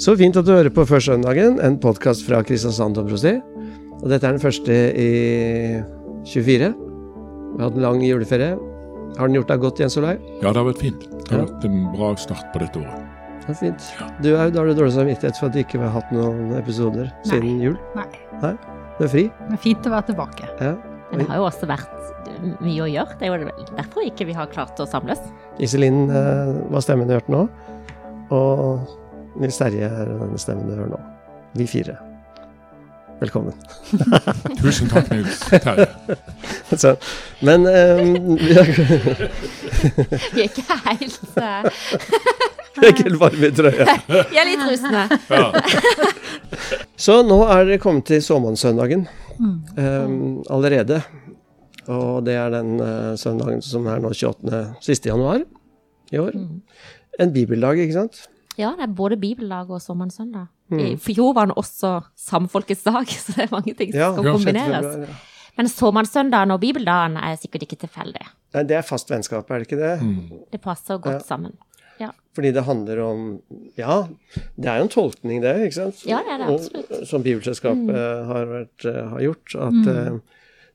Så fint at du hører på Før søndagen, en podkast fra Kristiansand Domprosti. Og dette er den første i 24. Vi har hatt en lang juleferie. Har den gjort deg godt, Jens Olai? Ja, det har vært fint. Det har Ja. vært en bra start på dette året. Det er fint. Ja. Du Aud, har du dårlig samvittighet for at du ikke har hatt noen episoder Nei. siden jul? Nei. Nei? Du er fri? Det er fint å være tilbake. Ja. Men det har jo også vært mye å gjøre. Det er jo derfor ikke vi har klart å samles. Iselin hva var stemmen du hørte nå. Og Nils Terje er denne stemmen du hører nå. Vi fire. Velkommen. Tusen takk, Nils Terje. Så, men um, vi er ikke helt eh, vi er ikke helt varme i trøya. Vi er litt rustne. Ja. Så nå er det kommet til såmannssøndagen Mm. eh, allerede. Og det er den uh, søndagen som er nå 28. siste januar i år. Mm. En bibeldag, ikke sant? Ja, det er både bibeldag og sommersøndag. I Mm. fjor var det også samfolkets dag, så det er mange ting som Ja, skal kombineres. februar, ja. Men sommersøndagen og bibeldagen er sikkert ikke tilfeldig. Nei, det er fast vennskap, er det ikke det? Mm. Det passer godt Ja. sammen. Fordi det handler om Ja, det er jo en tolkning, det, ikke sant? Ja, det er det Og, absolutt. som Bibelselskapet har, vært, eh, har gjort. At eh,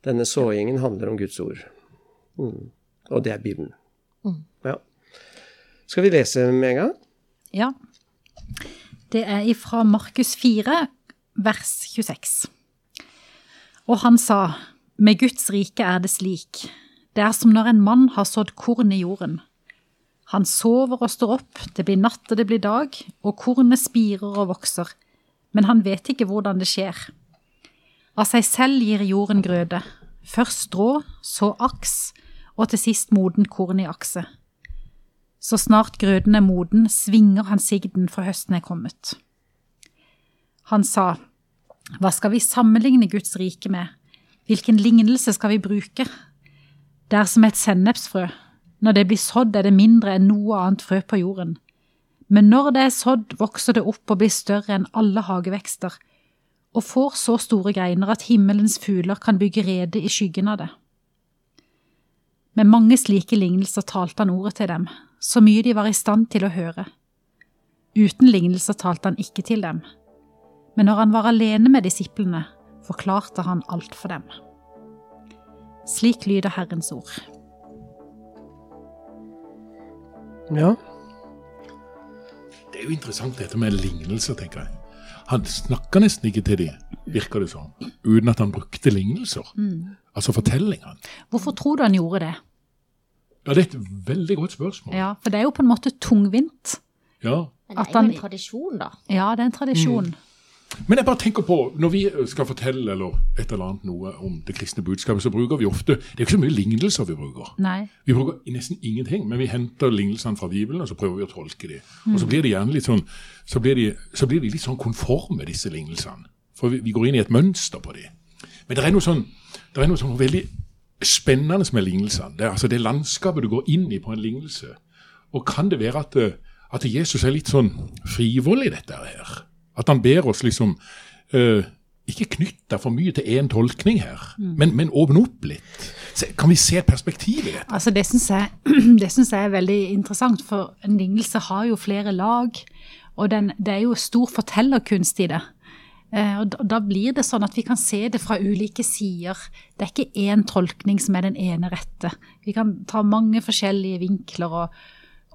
denne såingen handler om Guds ord. Mm. Og det er Bibelen. Mm. Ja. Skal vi lese med en gang? Ja. Det er ifra Markus 4, vers 26. Og han sa, med Guds rike er det slik, det er som når en mann har sådd korn i jorden. Han sover og står opp, det blir natt og det blir dag, og kornet spirer og vokser, men han vet ikke hvordan det skjer. Av seg selv gir jorden grøde, først strå, så aks, og til sist moden korn i akse. Så snart grøden er moden, svinger han sigden for høsten er kommet. Han sa, Hva skal vi sammenligne Guds rike med? Hvilken lignelse skal vi bruke? Det er som et sennepsfrø. Når det blir sådd, er det mindre enn noe annet frø på jorden. Men når det er sådd, vokser det opp og blir større enn alle hagevekster, og får så store greiner at himmelens fugler kan bygge rede i skyggen av det. Med mange slike lignelser talte han ordet til dem, så mye de var i stand til å høre. Uten lignelser talte han ikke til dem, men når han var alene med disiplene, forklarte han alt for dem. Slik lyder Herrens ord. Ja. Det er jo interessant dette med lignelser, tenker jeg. Han snakka nesten ikke til dem, virker det som, uten at han brukte lignelser. Altså fortellingene. Hvorfor tror du han gjorde det? Ja, det er et veldig godt spørsmål. Ja, For det er jo på en måte tungvint. Ja. Men det er jo en tradisjon, da. Ja, det er en tradisjon. Men jeg bare tenker på, når vi skal fortelle eller et eller annet noe om det kristne budskapet, så bruker vi ofte Det er ikke så mye lignelser vi bruker. Nei. Vi bruker nesten ingenting, men vi henter lignelsene fra Bibelen, og så prøver vi å tolke dem. Og så blir de gjerne litt sånn, så blir de, så blir de litt sånn konforme, disse lignelsene. For vi, vi går inn i et mønster på dem. Men det er noe sånn, det er noe sånn veldig spennende med lignelsene. Det altså det landskapet du går inn i på en lignelse. Og kan det være at, eh, at Jesus er litt sånn frivoll i dette her? At han ber oss liksom uh, ikke knytte for mye til én tolkning her, men, men åpne opp litt. Se, kan vi se perspektivet perspektiv i dette? Altså, det syns jeg, det synes jeg er veldig interessant, for en lignelse har jo flere lag, og den, det er jo stor fortellerkunst i det. Eh, og da, da blir det sånn at vi kan se det fra ulike sider. Det er ikke én tolkning som er den ene rette. Vi kan ta mange forskjellige vinkler, og,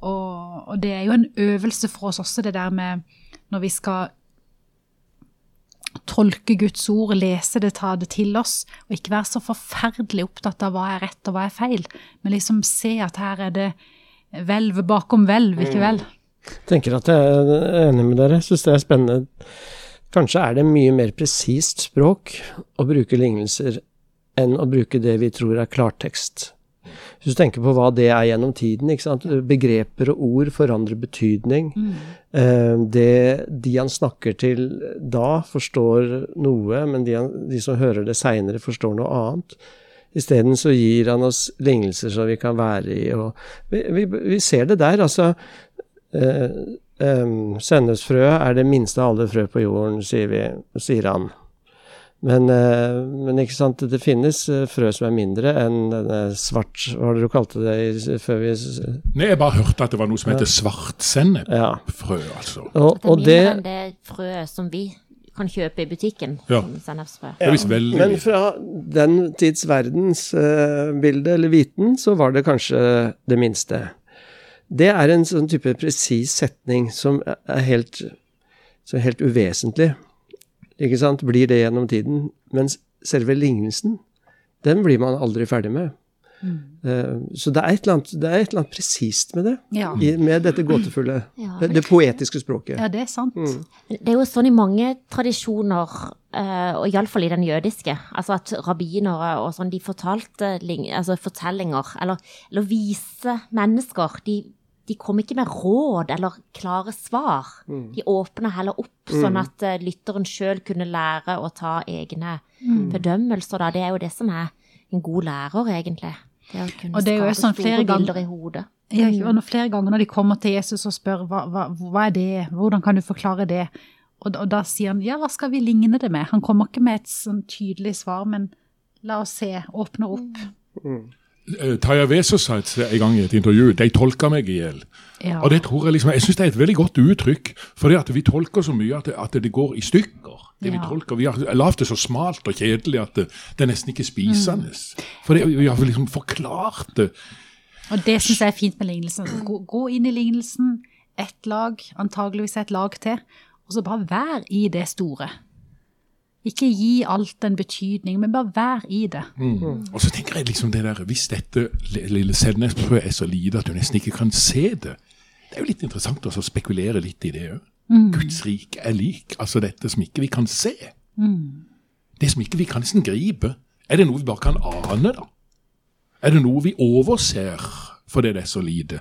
og, og det er jo en øvelse for oss også, det der med når vi skal tolke Guds ord, lese det, ta det til oss, og ikke være så forferdelig opptatt av hva er rett og hva er feil, men liksom se at her er det hvelv bakom hvelv, ikke vel? Jeg tenker at jeg er enig med dere. Syns det er spennende. Kanskje er det mye mer presist språk å bruke lignelser enn å bruke det vi tror er klartekst. Hvis du tenker på hva det er gjennom tiden, begreper og ord forandrer betydning. Mm. det, de han snakker til da, forstår noe, men de, han, de som hører det seinere, forstår noe annet. Isteden så gir han oss lignelser som vi kan være i. Og vi, vi, vi ser det der, altså. Eh, um, Sennepsfrø er det minste av alle frø på jorden, sier, vi, sier han. Men, uh, men ikke sant, det finnes eh, frø som er mindre enn denne svart Hva var det du kalte det i- før vi Nei, jeg bare hørte at det var noe som heter svartsennepfrø, Ja. altså. Og, Det er og mindre det enn det frøet som vi kan kjøpe i butikken. Ja. Som sennepsfrø. Det er Men fra den tids verdensbilde, eller viten, så var det kanskje det minste. Det er en sånn type presis setning som er helt, som er helt uvesentlig. Ikke sant? Blir det gjennom tiden. Mens selve lignelsen, den blir man aldri ferdig med. Eh, Så det er et eller annet, er et eller annet presist med det. Ja. I, med dette gåtefulle, Ja. det, det poetiske språket. ja, det er sant. Det er jo sånn i mange tradisjoner, eh, og iallfall i den jødiske, altså at rabbinere og sånn, de fortalte altså fortellinger, eller, eller vise mennesker, de, de kom ikke med råd eller klare svar. De åpna heller opp, sånn at eh, lytteren sjøl kunne lære å ta egne bedømmelser. Da. Det er jo det som er en god lærer, egentlig. Det å kunne Og det er jo skape sånn flere ganger- i hodet. Ja, ikke? Og flere ganger når de kommer til Jesus og spør hva, hva, hva er det, hvordan kan du forklare det? Og, og da sier han ja, hva skal vi ligne det med? Han kommer ikke med et sånn tydelig svar, men la oss se, åpne opp. Eh, Taja Vesaas sa en gang i et intervju de tolka meg i hjel. Ja. Og det tror Jeg liksom, jeg syns det er et veldig godt uttrykk. For at vi tolker så mye at det, at det går i stykker. Det Vi tolker, vi har lagd det så smalt og kjedelig at det, det er nesten ikke spisende. For det, vi har liksom forklart det. Og det syns jeg er fint med lignelsen. Gå, gå inn i lignelsen, ett lag, antageligvis et lag til, og så bare vær i det store. Ikke gi alt en betydning, men bare vær i det. Og så tenker jeg liksom det der, Hvis dette lille sennepsfrøet er så lite at du nesten ikke kan se det Det er jo litt interessant også å spekulere litt i det òg. Guds rike er lik. Altså dette som ikke vi kan se. Det som ikke vi kan nesten gripe. Er det noe vi bare kan ane, da? Er det noe vi overser fordi det er så lite?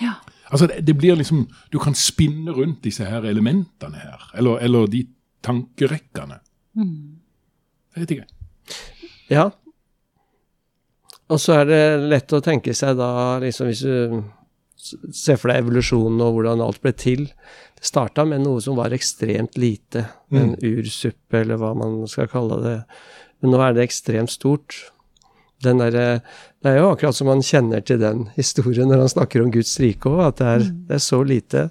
Ja. Altså det, det blir liksom Du kan spinne rundt disse her elementene her. Eller, eller de tankerekkene. Jeg vet ikke. Ja. Og så er det lett å tenke seg da, liksom hvis du ser for deg evolusjonen og hvordan alt ble til. Det starta med noe som var ekstremt lite, en ursuppe eller hva man skal kalle det. Men nå er det ekstremt stort. Den derre Det er jo akkurat som man kjenner til den historien når han snakker om Guds rike òg, at det er, det er så lite.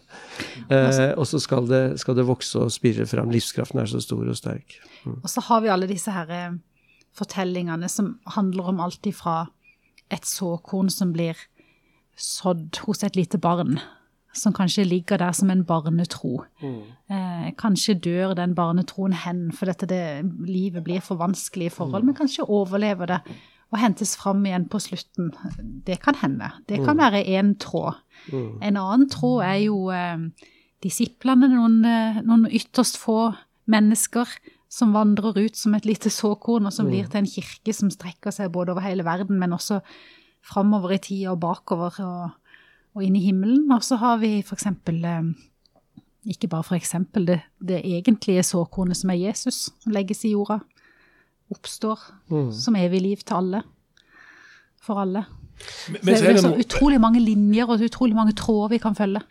Eh, og så skal det, skal det vokse og spire fram. Livskraften er så stor og sterk. Og så har vi alle disse her eh, fortellingene som handler om alt ifra et såkorn som blir sådd hos et lite barn, som kanskje ligger der som en barnetro. Eh, kanskje dør den barnetroen hen, for dette det, livet blir for vanskelig i forhold, men kanskje overlever det og hentes fram igjen på slutten. Det kan hende. Det kan være én tråd. En annen tråd er jo eh, disiplene, noen, eh, noen ytterst få mennesker som vandrer ut som et lite såkorn, og som blir til en kirke som strekker seg både over hele verden, men også framover i tida og bakover og, og inn i himmelen. Og så har vi eksempel, eh, ikke bare eksempel, det, det egentlige såkornet som er Jesus, som legges i jorda, oppstår som evig liv til alle. For alle. Men, Så men det så er er det så utrolig mange linjer og utrolig mange tråder vi kan følge.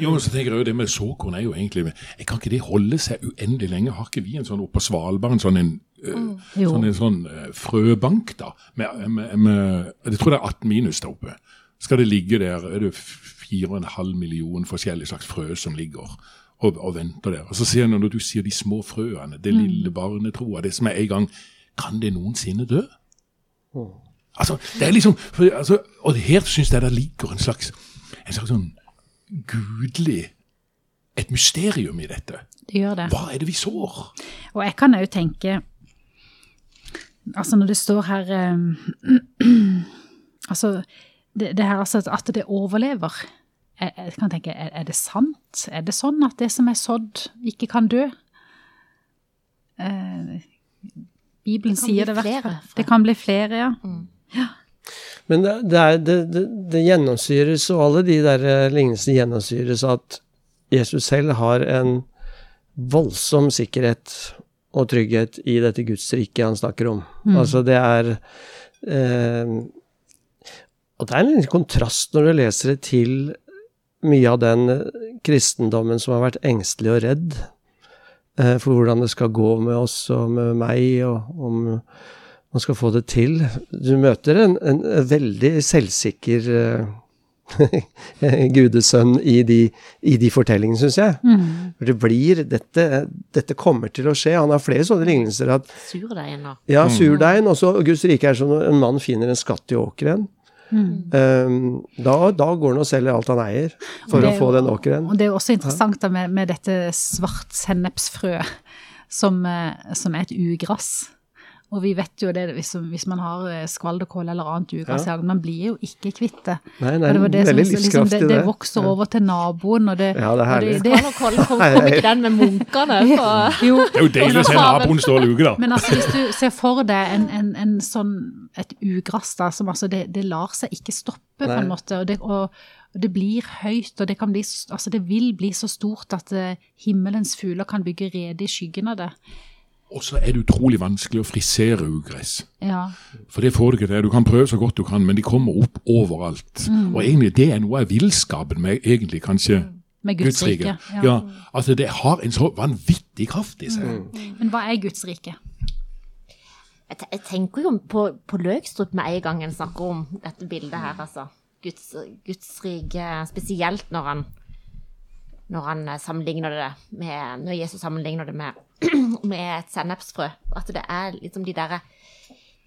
Jo, men så tenker jeg jo det med såkorn er jo egentlig jeg Kan ikke det holde seg uendelig lenge? Har ikke vi en sånn oppe på Svalbard en sånn en, øh, sånn, en sånn øh, frøbank, da? Med, med, med, jeg tror det er 18 minus der oppe. Skal det ligge der er det 4,5 millioner forskjellige slags frø som ligger og, og venter der. Og så ser jeg når du sier de små frøene, det lille barnetroa, det som er en gang Kan det noensinne dø? Altså, det er liksom, for, altså, Og her syns jeg det ligger en slags, en slags sånn gudelig Et mysterium i dette. Det gjør det. Hva er det vi sår? Og jeg kan òg tenke Altså, når det står her um, Altså, det, det her altså at det overlever. Jeg, jeg kan tenke, er, er det sant? Er det sånn at det som er sådd, ikke kan dø? Eh, Bibelen Det sier det i hvert fall. Det kan bli flere, ja. Men det, det, er, det, det, det gjennomsyres, og alle de der eh, lignelsene gjennomsyres at Jesus selv har en voldsom sikkerhet og trygghet i dette Guds rike han snakker om. Altså det er eh, Og det er en liten kontrast når du leser det til mye av den kristendommen som har vært engstelig og redd. Eh, for hvordan det skal gå med oss og med meg, og om man skal få det til. Du møter en, en, veldig selvsikker eh, gudesønn i de, i de fortellingene, syns jeg. For det blir dette, dette kommer til å skje. Han har flere sånne lignelser. at Surdeigen og ja, surdeigen. Og så Guds rike er som en mann finner en skatt i åkeren. Um, da, da går han og selger alt han eier for å få jo- den åkeren. Og det er jo også interessant da med, med dette svart sennepsfrø, som, eh, som er et ugress. Og vi vet jo det, hvis, hvis man har eh, skvalderkål eller annet ugress, Ja. man blir jo ikke kvitt det. Nei, nei, det var det som, liksom, det, livskraftig, det det. vokser over til naboen, og det, Ja, det er herlig. kom, kom ikke den med munkene på jo, Det er jo deilig å se naboen stå og luke, da. Men altså, hvis du ser for deg en, en, en sånn, et ugress da, som altså, det, det lar seg ikke stoppe på en måte, og det, og, det blir høyt, og det kan bli, altså det vil bli så stort at eh, himmelens fugler kan bygge rede i skyggen av det. Og så er det utrolig vanskelig å frisere ugress. Ja. For det får du ikke til. Du kan prøve så godt du kan, men de kommer opp overalt. Mm. Og egentlig det er noe av villskapen med egentlig kanskje Med Guds Guds rike. Ja. Ja. altså det har en så vanvittig kraft i seg. Men hva er Guds rike? Jeg, jeg tenker jo på, på Løgstrup med en gang en snakker om dette bildet her, altså. Guds, Guds rike, spesielt når han, når han eh, sammenligner det med Når Jesus sammenligner det med, med et sennepsfrø. At det er liksom de derre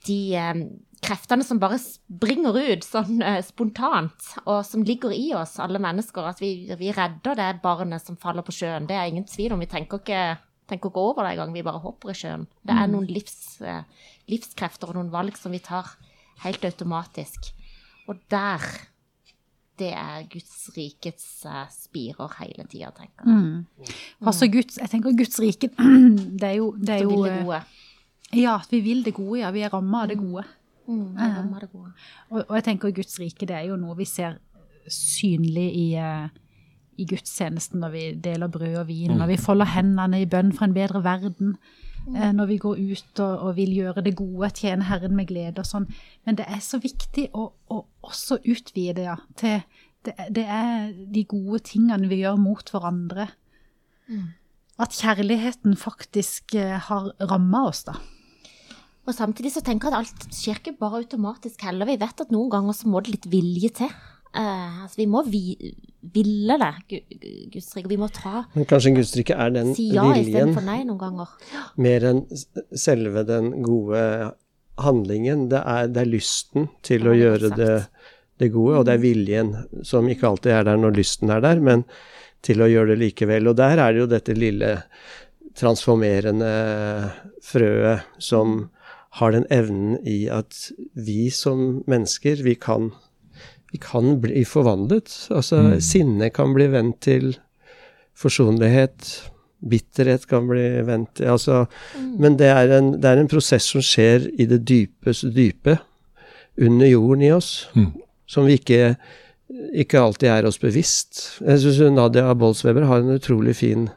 De eh, kreftene som bare springer ut sånn eh, spontant, og som ligger i oss, alle mennesker. At vi, vi redder det barnet som faller på sjøen. Det er ingen tvil om. Vi tenker ikke, tenker ikke over det engang, vi bare hopper i sjøen. Det er noen livs, eh, livskrefter og noen valg som vi tar helt automatisk. Og der Det er Guds rikets eh, spirer hele tida, tenker jeg. Altså Guds, jeg tenker Guds rike, det er jo, det er jo vil det eh, gode. Ja, at vi vil det gode, ja. Vi er ramma av det gode. Mm, det rammer det gode. Og, og jeg tenker Guds rike, det er jo noe vi ser synlig i, eh, i gudstjenesten når vi deler brød og vin, når vi folder hendene i bønn for en bedre verden, eh, når vi går ut og, og vil gjøre det gode, tjene Herren med glede og sånn. Men det er så viktig å, å også utvide ja, til det, det er de gode tingene vi gjør mot hverandre. At kjærligheten faktisk eh, har ramma oss, da. Og samtidig så tenker jeg at alt skjer ikke bare automatisk heller. Vi vet at noen ganger så må det litt vilje til. Eh, altså vi må vi, ville det, Gu- Gu- Guds rike. Vi må ta, Men kanskje gudstrykket er den si ja viljen nei noen ganger. mer enn selve den gode handlingen. Det er, det er lysten til å gjøre det, det gode, og det er viljen som ikke alltid er der når lysten er der, men til å gjøre det likevel. Og der er det jo dette lille transformerende frøet som har den evnen i at vi som mennesker, vi kan, kan bli forvandlet. Altså sinne kan bli vendt til forsonlighet. Bitterhet kan bli vendt til altså, Men det er, en, det er en prosess som skjer i det dypeste dype, under jorden i oss, Mm. som vi ikke, ikke alltid er oss bevisst. Jeg syns Nadia Bolsweber har en utrolig fin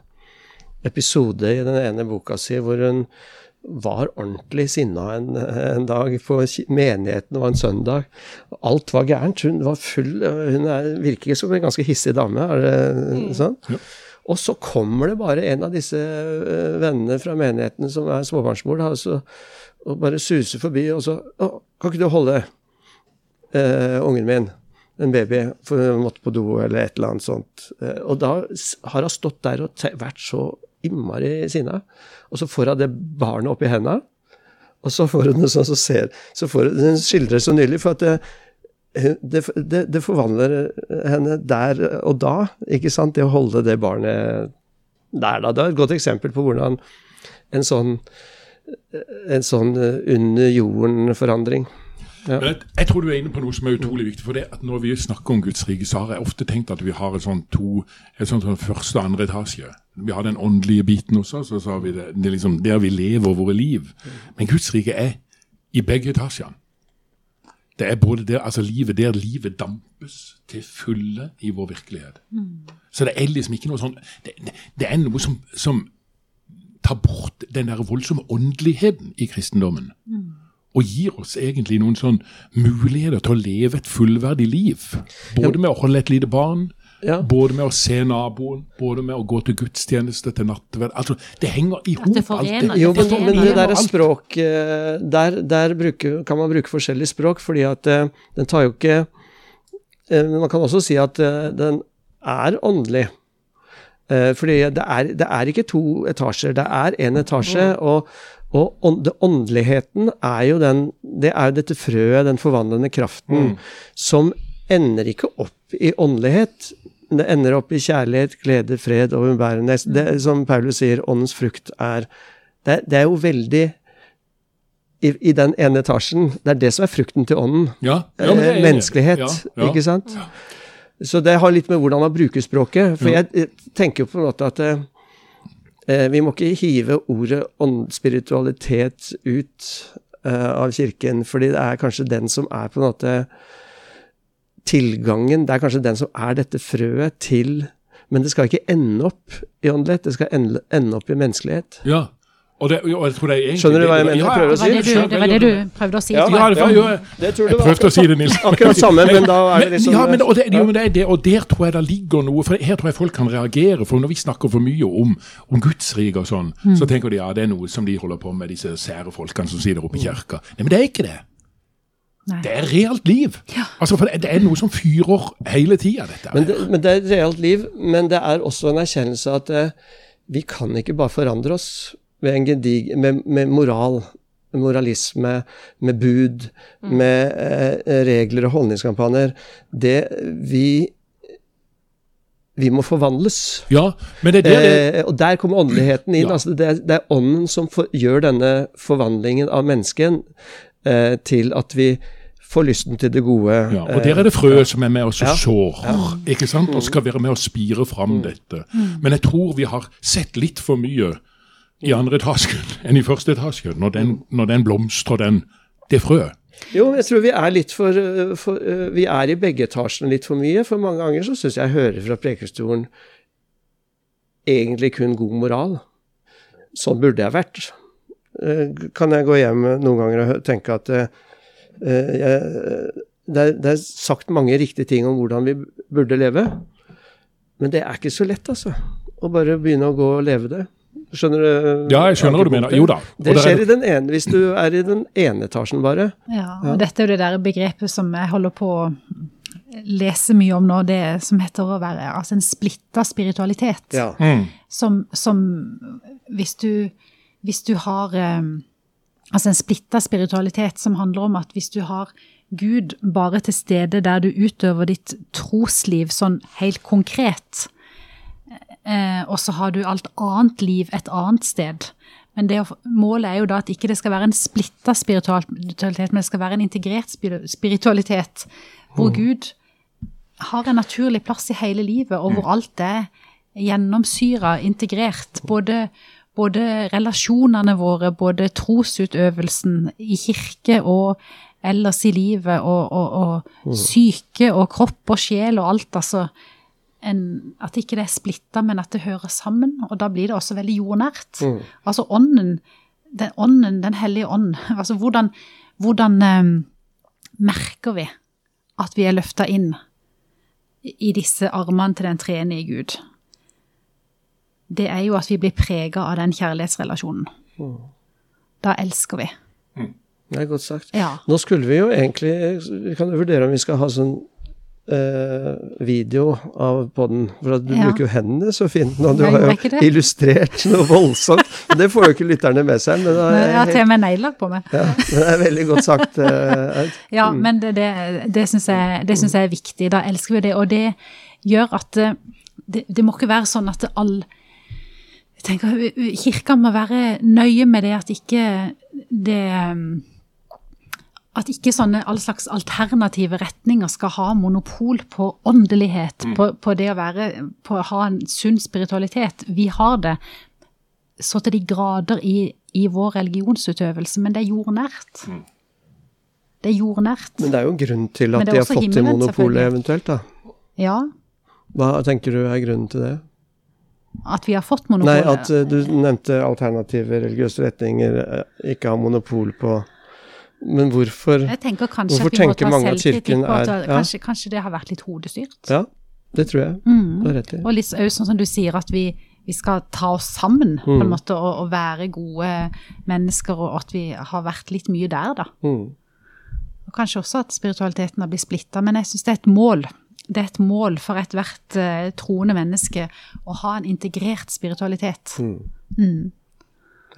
episode i den ene boka si hvor hun var ordentlig sinna en, en dag på menigheten, det var en søndag. Alt var gærent. Hun var full Hun er, virker som en ganske hissig dame, er det sånn? Og så kommer det bare en av disse øh, vennene fra menigheten som er småbarnsmor, da, og, så, og bare suser forbi, og så å, 'Kan ikke du holde uh, ungen min, en baby, for hun måtte på do', eller et eller annet sånt. Eh, og da har hun stått der og te vært så innmari sinna, og så får hun det barnet opp i henda, og så får hun det sånn, så ser så får hun, Hun skildrer så nydelig, for at det, det, det, det forvandler henne der og da, ikke sant? Det å holde det barnet der, da. Det er et godt eksempel på hvordan en sånn, en sånn under jorden-forandring Men jeg, jeg tror du er inne på noe som er utrolig viktig. for det at Når vi snakker om Guds rike, så har jeg ofte tenkt at vi har et sånn to, et sånt, sånn første og andre etasje. Vi har den åndelige biten også, så, har vi det, det er liksom der vi lever våre liv. Men Guds rike er i begge etasjene. Det er både der, altså livet der livet dampes til fulle i vår virkelighet. Så det er liksom ikke noe sånn Det, det, er noe som, som tar bort den der voldsomme åndeligheten i kristendommen og gir oss egentlig noen sånn muligheter til å leve et fullverdig liv. Både med å holde et lite barn, Ja. Både med å se naboen, både med å gå til gudstjeneste, til nattverd. Altså, det henger i hop. alt det. Jo, men, Det men det der er språk eh, Der, der bruker, kan man bruke forskjellig språk, fordi at eh, den tar jo ikke eh, man kan også si at den er åndelig. Fordi det er, det er ikke to etasjer, det er én etasje. Og, og ånd, det, åndeligheten er jo den Det er jo dette frøet, den forvandlende kraften, som ender ikke opp i åndelighet. Det ender opp i kjærlighet, glede, fred og umbærenhet. Det er som Paulus sier, åndens frukt er det, er- det er jo veldig i, I den ene etasjen, det er det som er frukten til ånden. Ja, ja, det er Eh, jeg i. menneskelighet, Ja, ikke sant? Så det har litt med hvordan man bruker språket. For jeg eh, tenker jo på en måte at eh, vi må ikke hive ordet åndsspiritualitet ut eh, av kirken, fordi det er kanskje den som er på en måte tilgangen, det er kanskje den som er dette frøet til Men det skal ikke ende opp i åndelighet, det skal ende, ende opp i menneskelighet. Ja. Og, det, og jeg tror det er egentlig Skjønner du hva jeg det- mener? Ja, Prøver å Det var det du, det var det du prøvde å si. Ja, Ja, jeg. det, ja, jo, Det tror jeg prøvde å si det, Nils. Akkurat samme, men da er det liksom ja, men, og, det, jo, men det er det, og der tror jeg det ligger noe For her tror jeg folk kan reagere. For når vi snakker for mye om, om gudsriket og sånn, så tenker de ja, det er noe som de holder på med, disse sære folkene som sitter oppe i kirka. Nei, men det er ikke det. Nei. Det er realt liv. Altså, for det, det er noe som fyrer hele tida, dette. Men det, men det er realt liv, men det er også en erkjennelse at eh, vi kan ikke bare forandre oss med, gedig, med, med moral, moralisme, med bud, med eh, regler og holdningskampanjer. Det vi Vi må forvandles. ja, men det det, det Eh, og der kommer åndeligheten inn. Ja. Altså det, er, det er ånden som for, gjør denne forvandlingen av mennesken eh, til at vi får lysten til det gode. Ja, og eh, der er det frøet som er med oss og Ja. sår, ikke sant? og skal være med å spire fram dette. Men jeg tror vi har sett litt for mye i andre etasjen enn i første etasje, når den, når den blomstrer, den, det frøet. Jo, jeg tror vi er litt for, øh, for øh, Vi er i begge etasjene litt for mye. For mange ganger så syns jeg jeg hører fra Prekestolen egentlig kun god moral. Sånn burde jeg vært. Eh, Kan jeg gå hjem noen ganger og tenke at eh, eh, jeg, det, er, det er sagt mange riktige ting om hvordan vi burde leve. Men det er ikke så lett, altså. Å bare begynne å gå og leve det. Skjønner du? Ja, jeg skjønner hva du mener. Jo da. Det er skjer i den ene, hvis du er i den ene etasjen bare. Ja, og dette er jo det der begrepet som jeg holder på å lese mye om nå, det som heter å være altså en splitta spiritualitet. Ja. Mm. Som, som hvis du, hvis du har eh, Altså en splitta spiritualitet som handler om at hvis du har Gud bare til stede der du utøver ditt trosliv sånn helt konkret, eh, og så har du alt annet liv et annet sted. Men det, målet er jo da at ikke det skal være en splitta spiritualitet, men det skal være en integrert spiritualitet, hvor Gud har en naturlig plass i hele livet, og hvor alt er gjennomsyra, integrert. Både, både relasjonene våre, både trosutøvelsen i kirke og ellers i livet, og, og, og syke og kropp og sjel og alt, altså. En, at ikke det er splitta, men at det hører sammen. Og da blir det også veldig jordnært. Altså ånden, den ånden, Den hellige ånd. Altså hvordan, hvordan eh, merker vi at vi er løfta inn i disse armene til den treenige Gud, det er jo at vi blir prega av den kjærlighetsrelasjonen. Da elsker vi. Det er godt sagt. Ja. Nå skulle vi jo egentlig Vi kan jo vurdere om vi skal ha sånn eh, video av podden. For du Ja. bruker jo hendene så fint nå. Du har jo illustrert noe voldsomt. Det får jo ikke lytterne med seg. Men Jeg har er, til og med negler på meg. ja, det er veldig godt sagt. eh, Aud. Ja, men det, det, det syns jeg, det synes jeg er viktig. Da elsker vi det. Og det gjør at eh, det, det må ikke være sånn at all jeg tenker, Kirka må være nøye med det at ikke det At ikke sånne all slags alternative retninger skal ha monopol på åndelighet, på, på det å være På å ha en sunn spiritualitet. Vi har det så til de grader i, i vår religionsutøvelse, men det er jordnært. Det er jordnært. Men det er jo en grunn til at de har fått til monopolet eventuelt, da. Ja, Hva tenker du er grunnen til det? at vi har fått Nei, at eh, du nevnte alternative religiøse retninger eh, ikke har monopol på Men hvorfor Jeg tenker kanskje Hvorfor at vi må tenker ta mange at kirken at er- ja. kanskje, kanskje det har vært litt hodestyrt. Ja. Det tror jeg. Mm. Det rett i. Og litt sånn som du sier, at vi, vi skal ta oss sammen på en Mm. måte, og, og være gode mennesker, og at vi har vært litt mye der, da. Mm. Og kanskje også at spiritualiteten har blitt splitta, men jeg syns det er et mål. Det er et mål for ethvert uh, troende menneske å ha en integrert spiritualitet. Mm. Mm.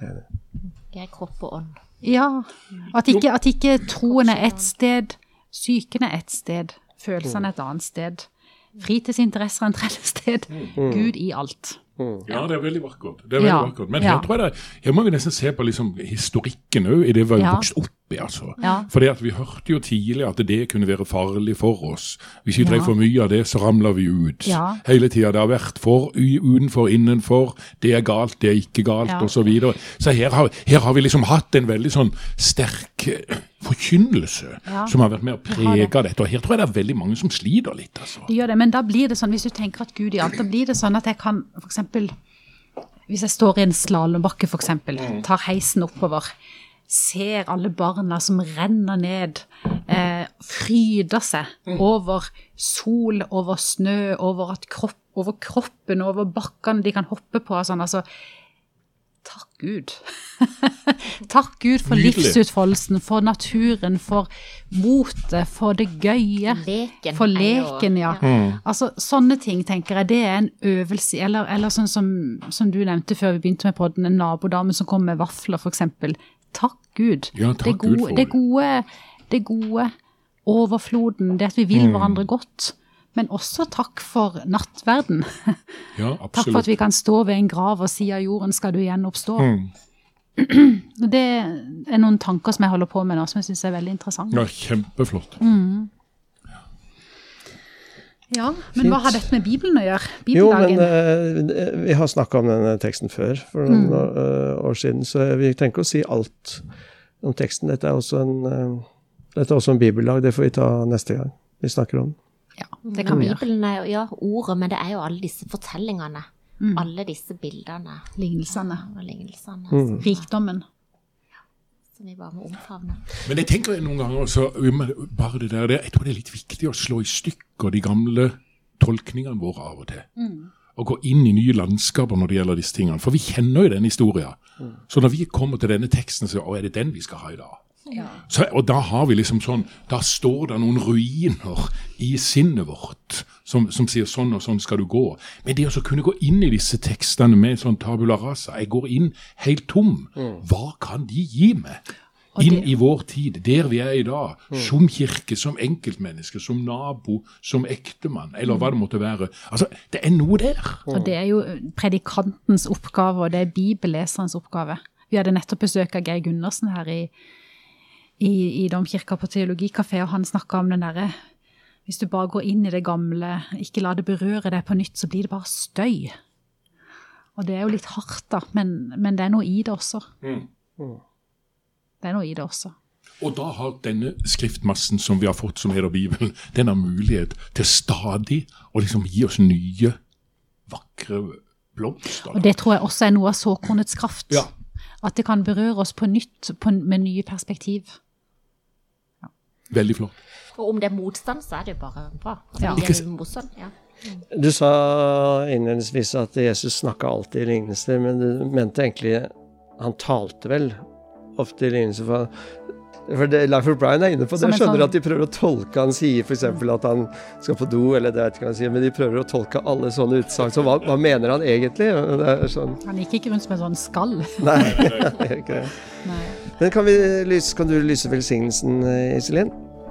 Jeg er kropp og ånd. Ja. At ikke, at ikke troen er ett sted, psyken er ett sted, følelsene er et annet sted. Fritidsinteresser er en tredje sted. Gud i alt. Ja, det er veldig vakkert. Det er veldig Ja. vakkert. Men her tror jeg det, her må vi nesten se på liksom historikken òg, i det vi har Ja. vokst opp i. altså. Ja. For vi hørte jo tidlig at det kunne være farlig for oss. Hvis vi drev for mye av det, så ramla vi ut. Hele tida. Det har vært for, utenfor, innenfor. Det er galt, det er ikke galt, Ja. og Så, videre. så her har, her har vi liksom hatt en veldig sånn sterk eh, forkynnelse Ja. som har vært med å prege det. dette. Og her tror jeg det er veldig mange som sliter litt, altså. De gjør det, men da blir det sånn, hvis du tenker at Gud i alt, da blir det sånn at jeg kan eksempel, hvis jeg står i en slalombakke for eksempel, tar heisen oppover, ser alle barna som renner ned, eh, fryder seg over sol, over snø, over, at kropp, over kroppen, over bakkene de kan hoppe på og sånn, altså, takk Gud. takk Gud for Nydelig. livsutfoldelsen, for naturen, for motet, for det gøye. Leken. For leken, ja. Altså, sånne ting tenker jeg, det er en øvelse, eller, eller sånn som, som du nevnte før vi begynte med podden, en nabodame som kom med vafler, eksempel. Takk Gud. Ja, takk det Gud gode, for det det. gode, det gode, overfloden, det at vi vil Mm. hverandre godt. Men også takk for nattverden. Ja, Takk for at vi kan stå ved en grav og si av jorden skal du gjenoppstå. Mm. Det er noen tanker som jeg holder på med nå, som jeg syns er veldig interessante. Ja, kjempeflott. Mm. Ja, men hva har dette med Bibelen å gjøre? Jo, men Bibeldagen? eh, vi har snakka om denne teksten før, for noen mm. år siden, så vi trenger ikke å si alt om teksten. Dette er også en, uh, dette er også en bibeldag, det får vi ta neste gang vi snakker om ja, det kan vi gjøre. Bibelen er jo ja, ordet, men det er jo alle disse fortellingene. Mm. Alle disse bildene Lignelsene. Ja, lignelsene Mm. Rikdommen. Som vi bare må omfavne. Men jeg tenker noen ganger også, bare det der, det- jeg tror det er litt viktig å slå i stykker de gamle tolkningene våre av og til. Og gå inn i nye landskaper når det gjelder disse tingene. For vi kjenner jo den historien. Så når vi kommer til denne teksten, så er det den vi skal ha i dag? Så, og da har vi liksom sånn, da står det noen ruiner i sinnet vårt som, som sier sånn og sånn skal du gå. Men det å kunne gå inn i disse tekstene med sånn tabula rasa, jeg går inn helt tom, hva kan de gi meg? Inn i vår tid, der vi er i dag, som kirke, som enkeltmenneske, som nabo, som ektemann, eller hva det måtte være. Altså, det er noe der. Og det er jo predikantens oppgave, og det er bibelleserens oppgave. Vi hadde nettopp besøk av Geir Gundersen her i, i, i Domkirka på Teologikafé, og han snakka om den derre Hvis du bare går inn i det gamle, ikke la det berøre deg på nytt, så blir det bare støy. Og det er jo litt hardt, da, men, men det er noe i det også. Det er noe i det også. Og da har denne skriftmassen som vi har fått, som heter Bibelen, den har mulighet til stadig å liksom gi oss nye, vakre blomster. Og det tror jeg også er noe av såkornets kraft. Ja. At det kan berøre oss på nytt, på, med nye perspektiv. Veldig flott. Og om det er motstand, så er det jo bare bra. Altså, motstand, ja. Du sa innledningsvis at Jesus snakka alltid i lignelser, men du mente egentlig Han talte vel ofte i lignelser. For, for det, Life of Brian er inne på det. Jeg Skjønner sånn- at de prøver å tolke Han sier f.eks. at han skal på do, eller det vet ikke hva han sier, men de prøver å tolke alle sånne utsagn. Så hva, hva mener han egentlig? Det er sånn Han gikk ikke rundt som en sånn skall. Nei, det er ikke det. Nei. Men kan, vi lyse, kan du lyse velsignelsen, Iselin?